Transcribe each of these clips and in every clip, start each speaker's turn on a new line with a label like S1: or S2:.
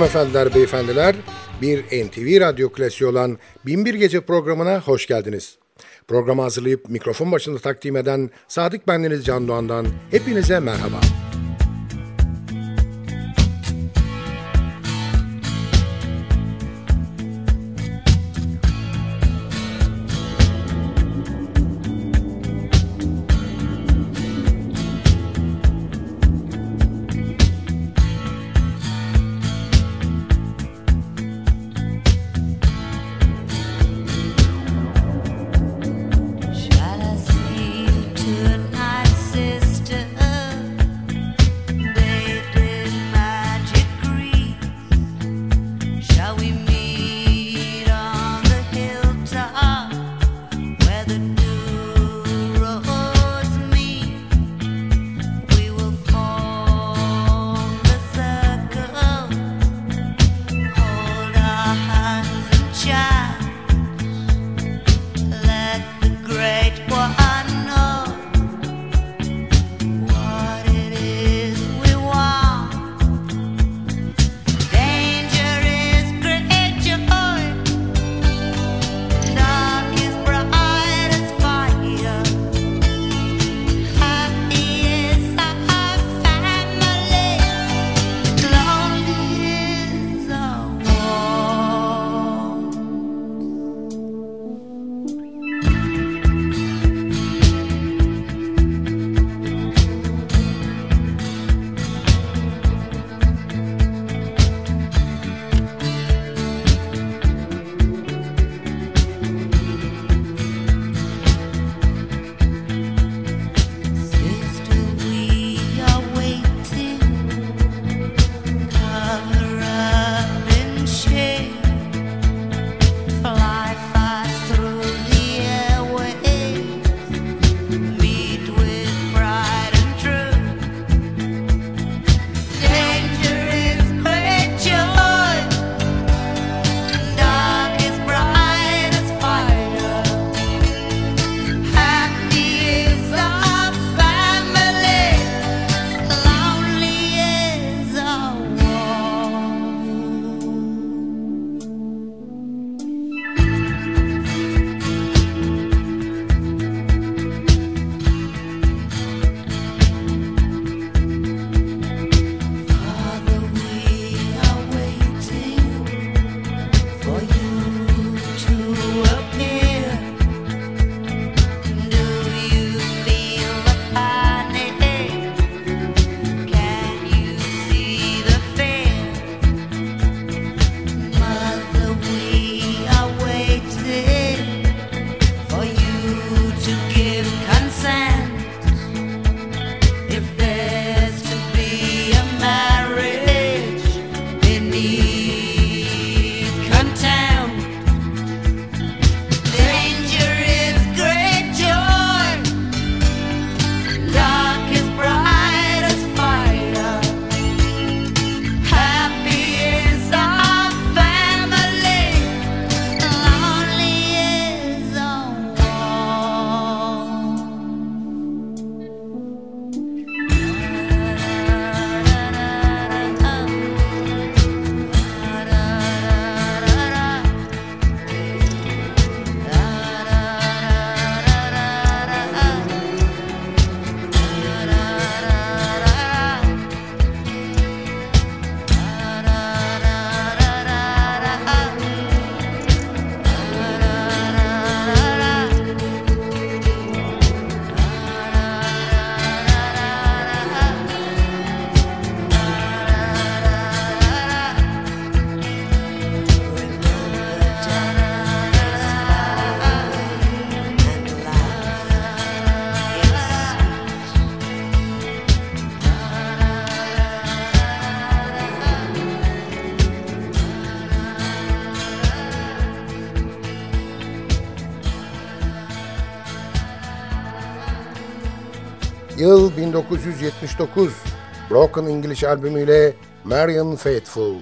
S1: Hanımefendiler,
S2: beyefendiler, bir NTV Radyo klasiği olan Binbir Gece programına hoş geldiniz. Programı hazırlayıp mikrofon başında takdim eden Sadık Bendeniz Can Doğan'dan hepinize merhaba. Yıl 1979 Broken English albümüyle Marian Faithful.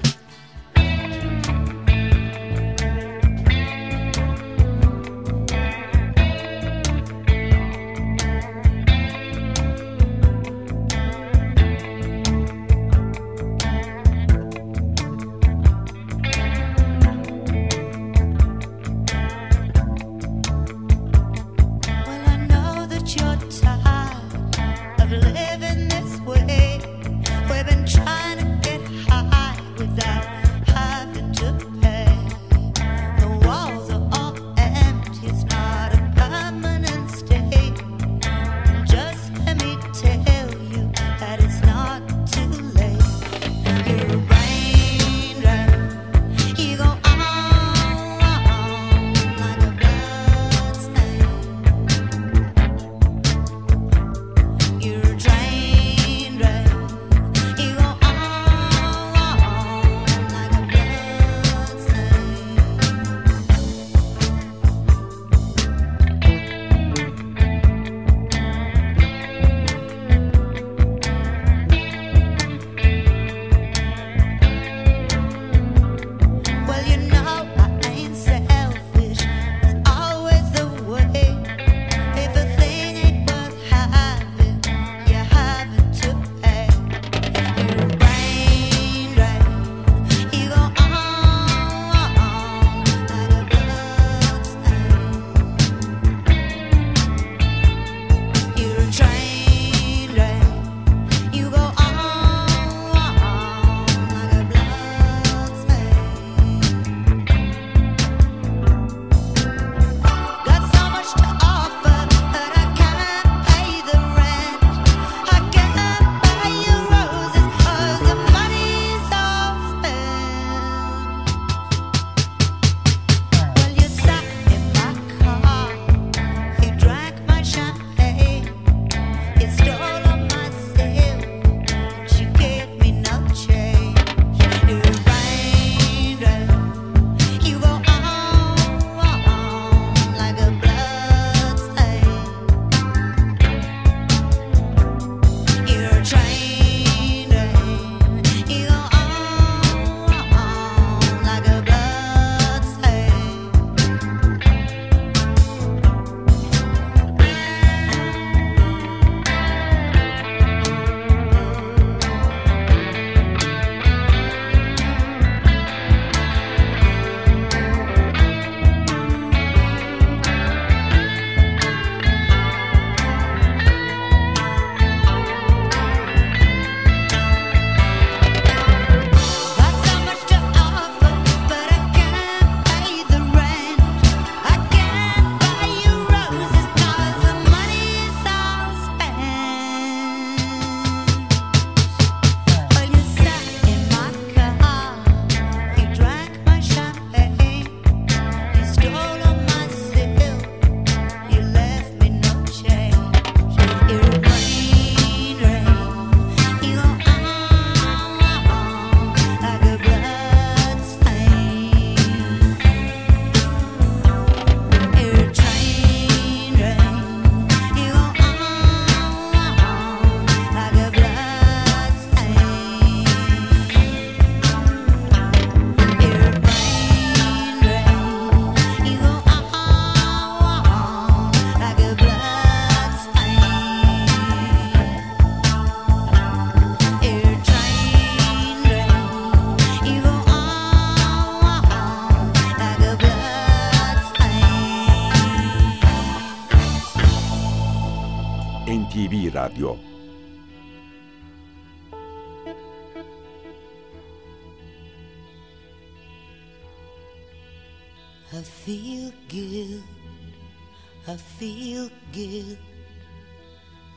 S1: feel good.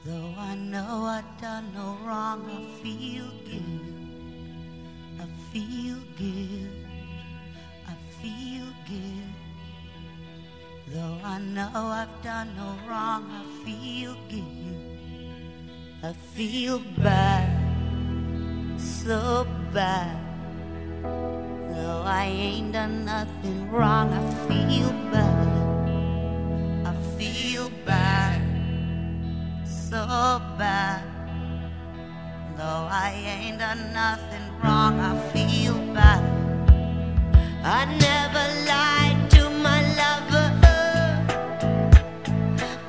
S1: Though I know I've done no wrong, I feel good. I feel good. I feel good. Though I know I've done no wrong, I feel good. I feel bad, so bad. Though I ain't done nothing wrong, I feel bad feel bad, so bad. Though I ain't done nothing wrong, I feel bad. I never lied to my lover.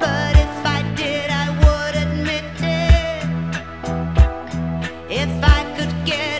S1: But if I did, I would admit it. If I could get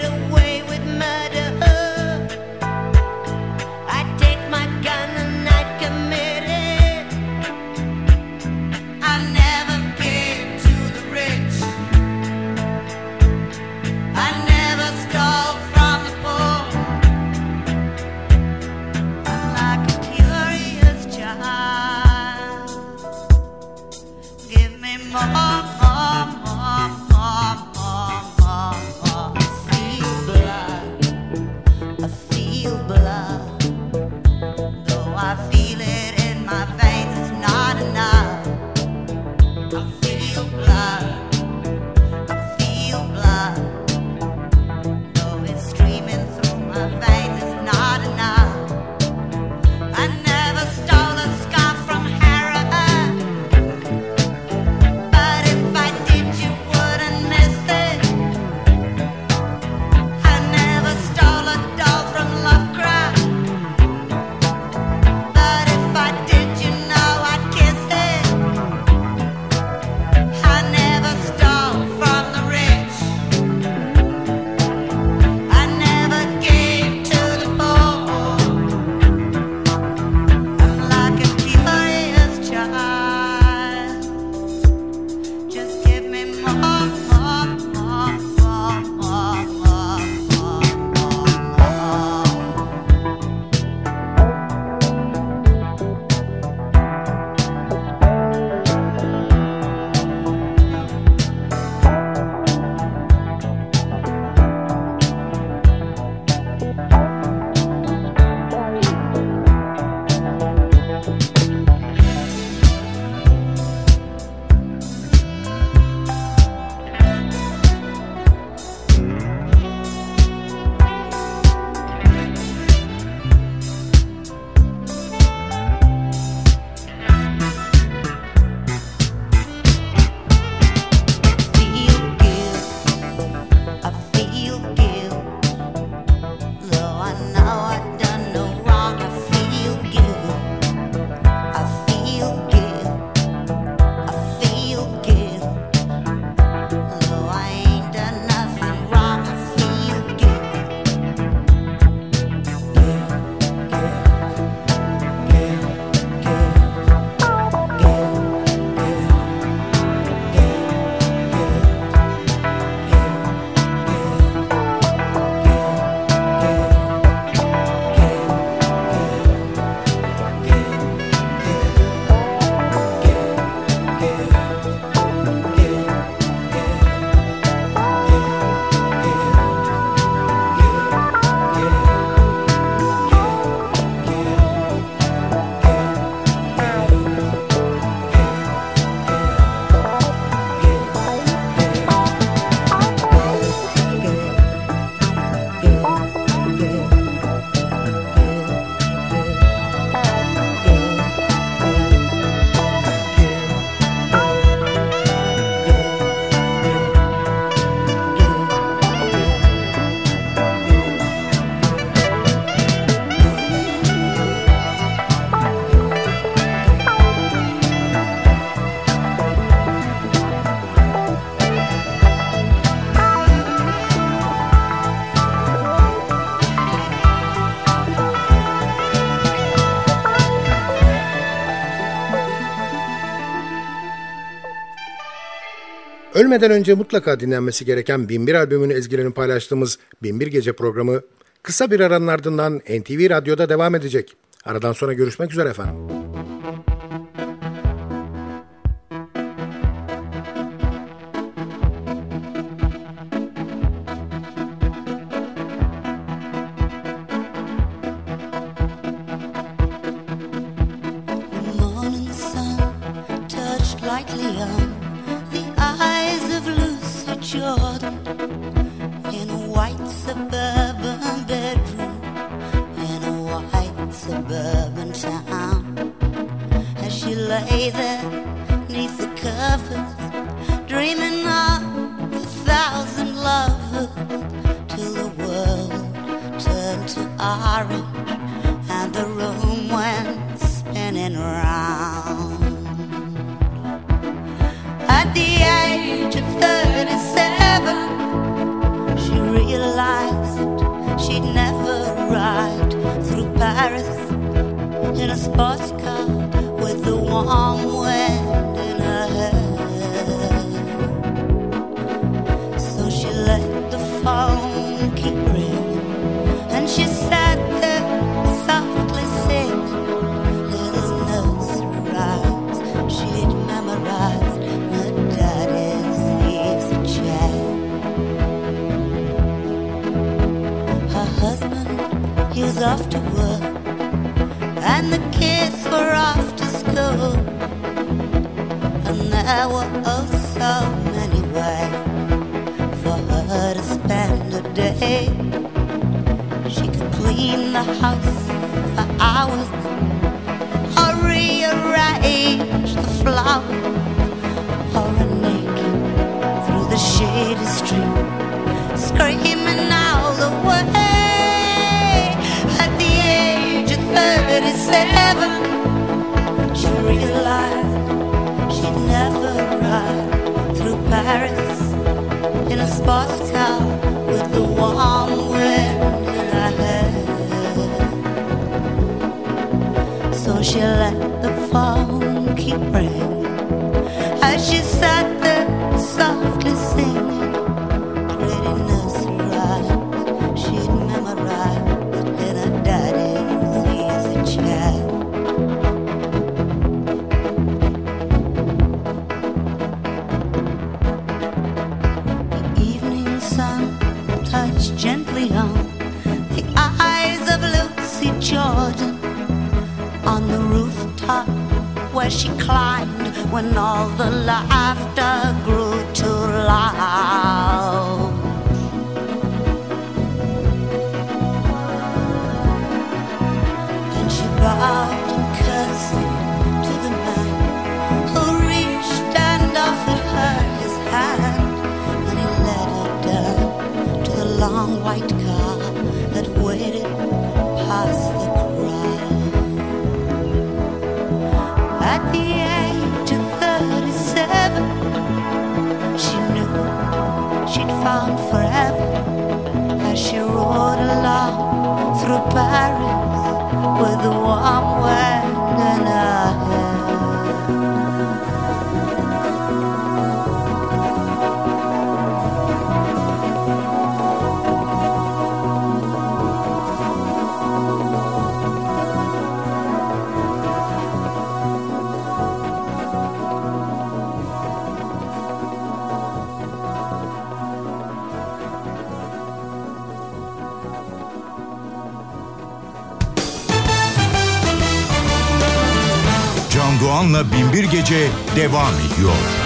S2: Bitirmeden önce mutlaka dinlenmesi gereken 1001 albümünü ezgilerini paylaştığımız 1001 Gece programı kısa bir aranın ardından NTV Radyo'da devam edecek. Aradan sonra görüşmek üzere efendim.
S1: After work, and the kids were off to school, and there were oh so many ways for her to spend a day. She could clean the house for hours, or rearrange the flowers, or run naked through the shady street, screaming out. 37, she realized she'd never ride through Paris in a sports car with the warm wind in her hair. So she let the phone keep ringing as she sat there softly singing. where she climbed when all the laughter grew too loud. through Paris with a warm wagon and a
S3: Erkan'la Binbir Gece devam ediyor.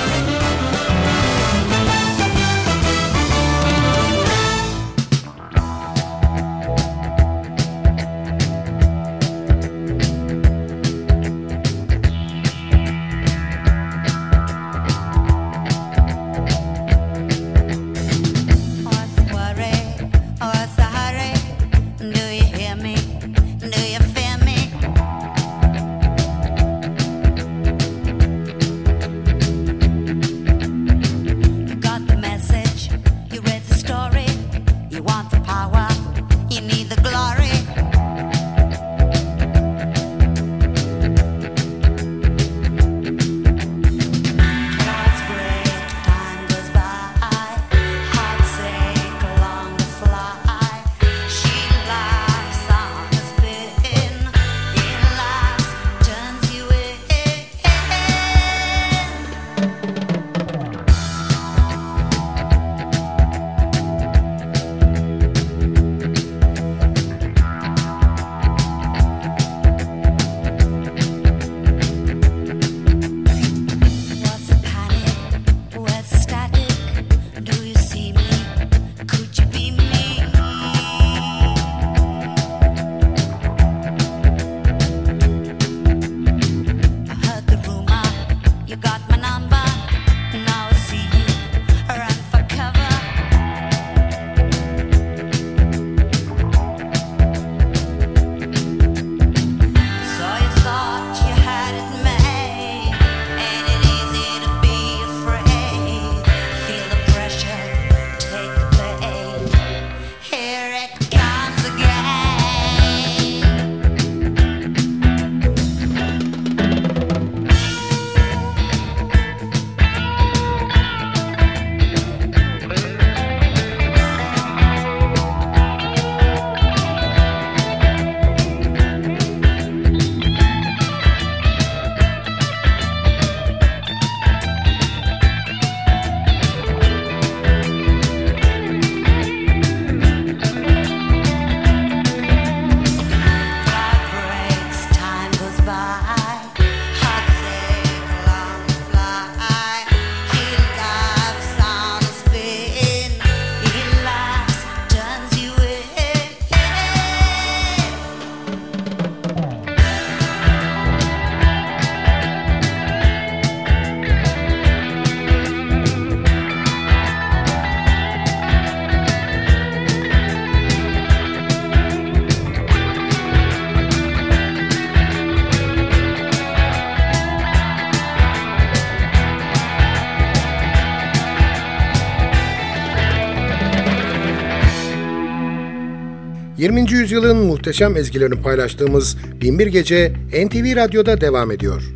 S2: yılın muhteşem ezgilerini paylaştığımız Binbir Gece NTV Radyo'da devam ediyor.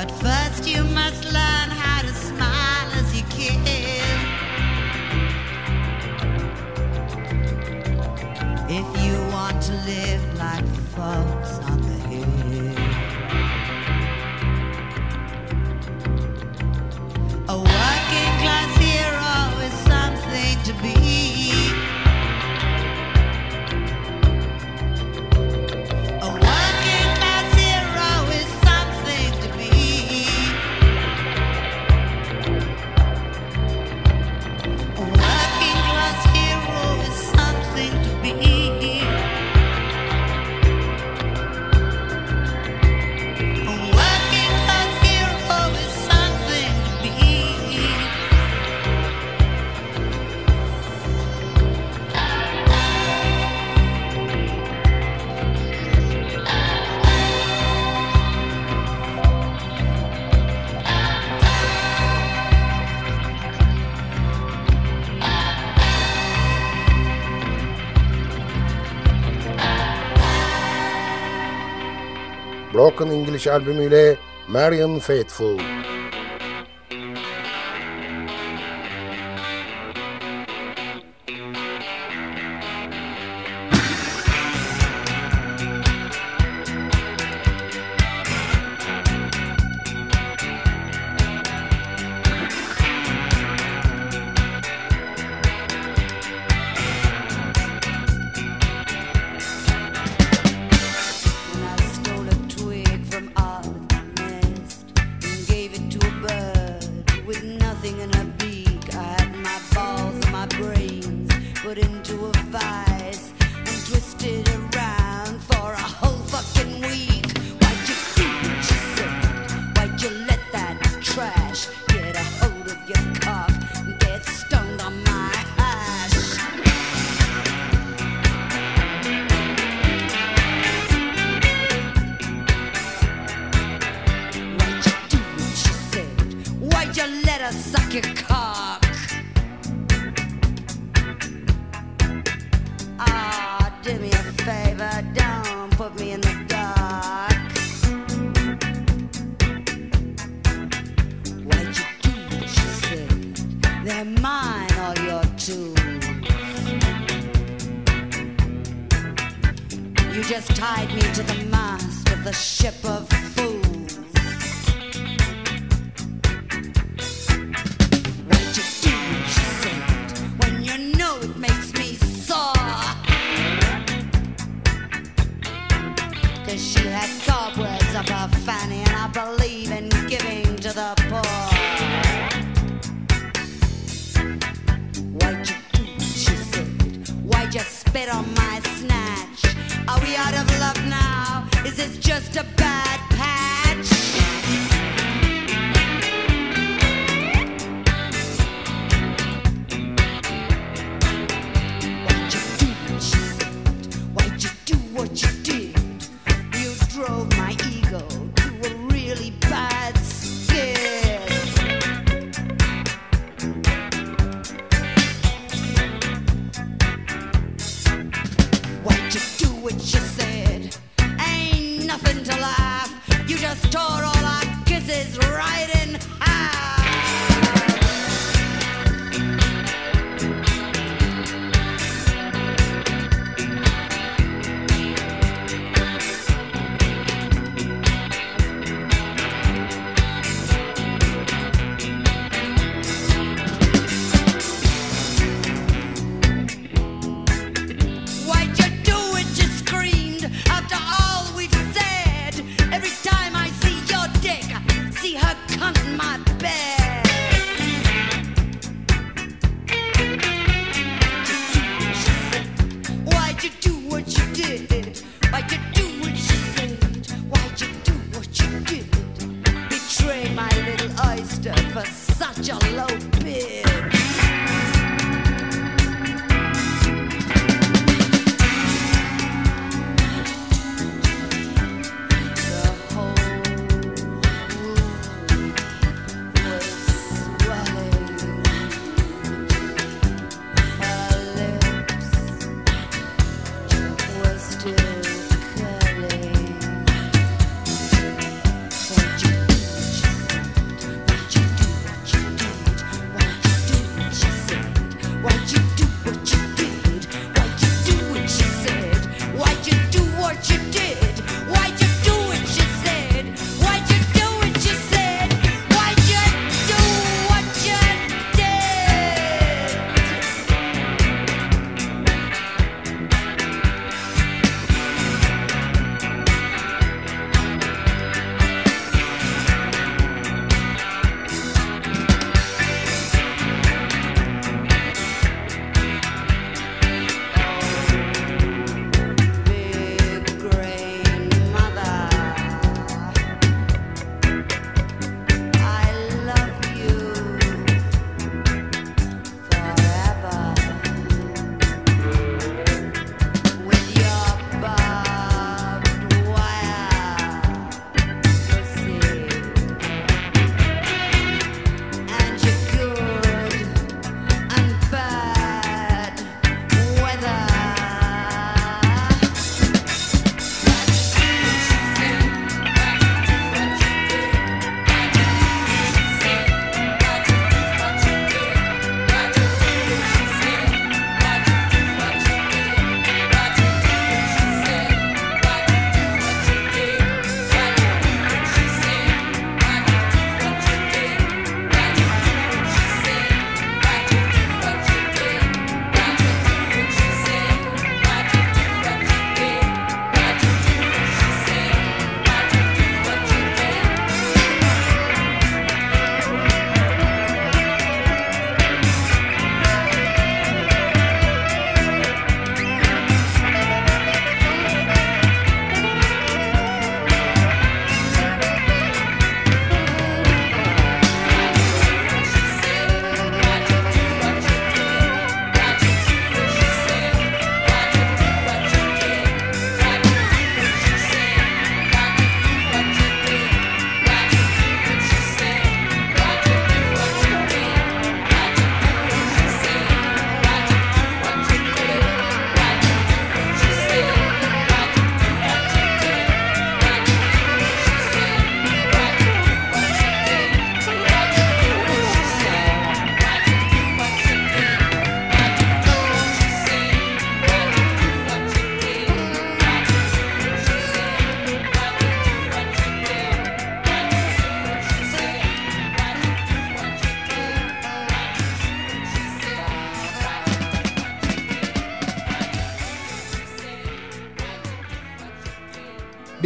S1: But first you must learn.
S2: Broken English albümüyle Marian Faithful.
S1: You just tied me to the mast of the ship of fools.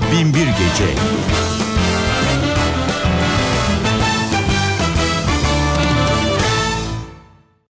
S3: bin bir gece.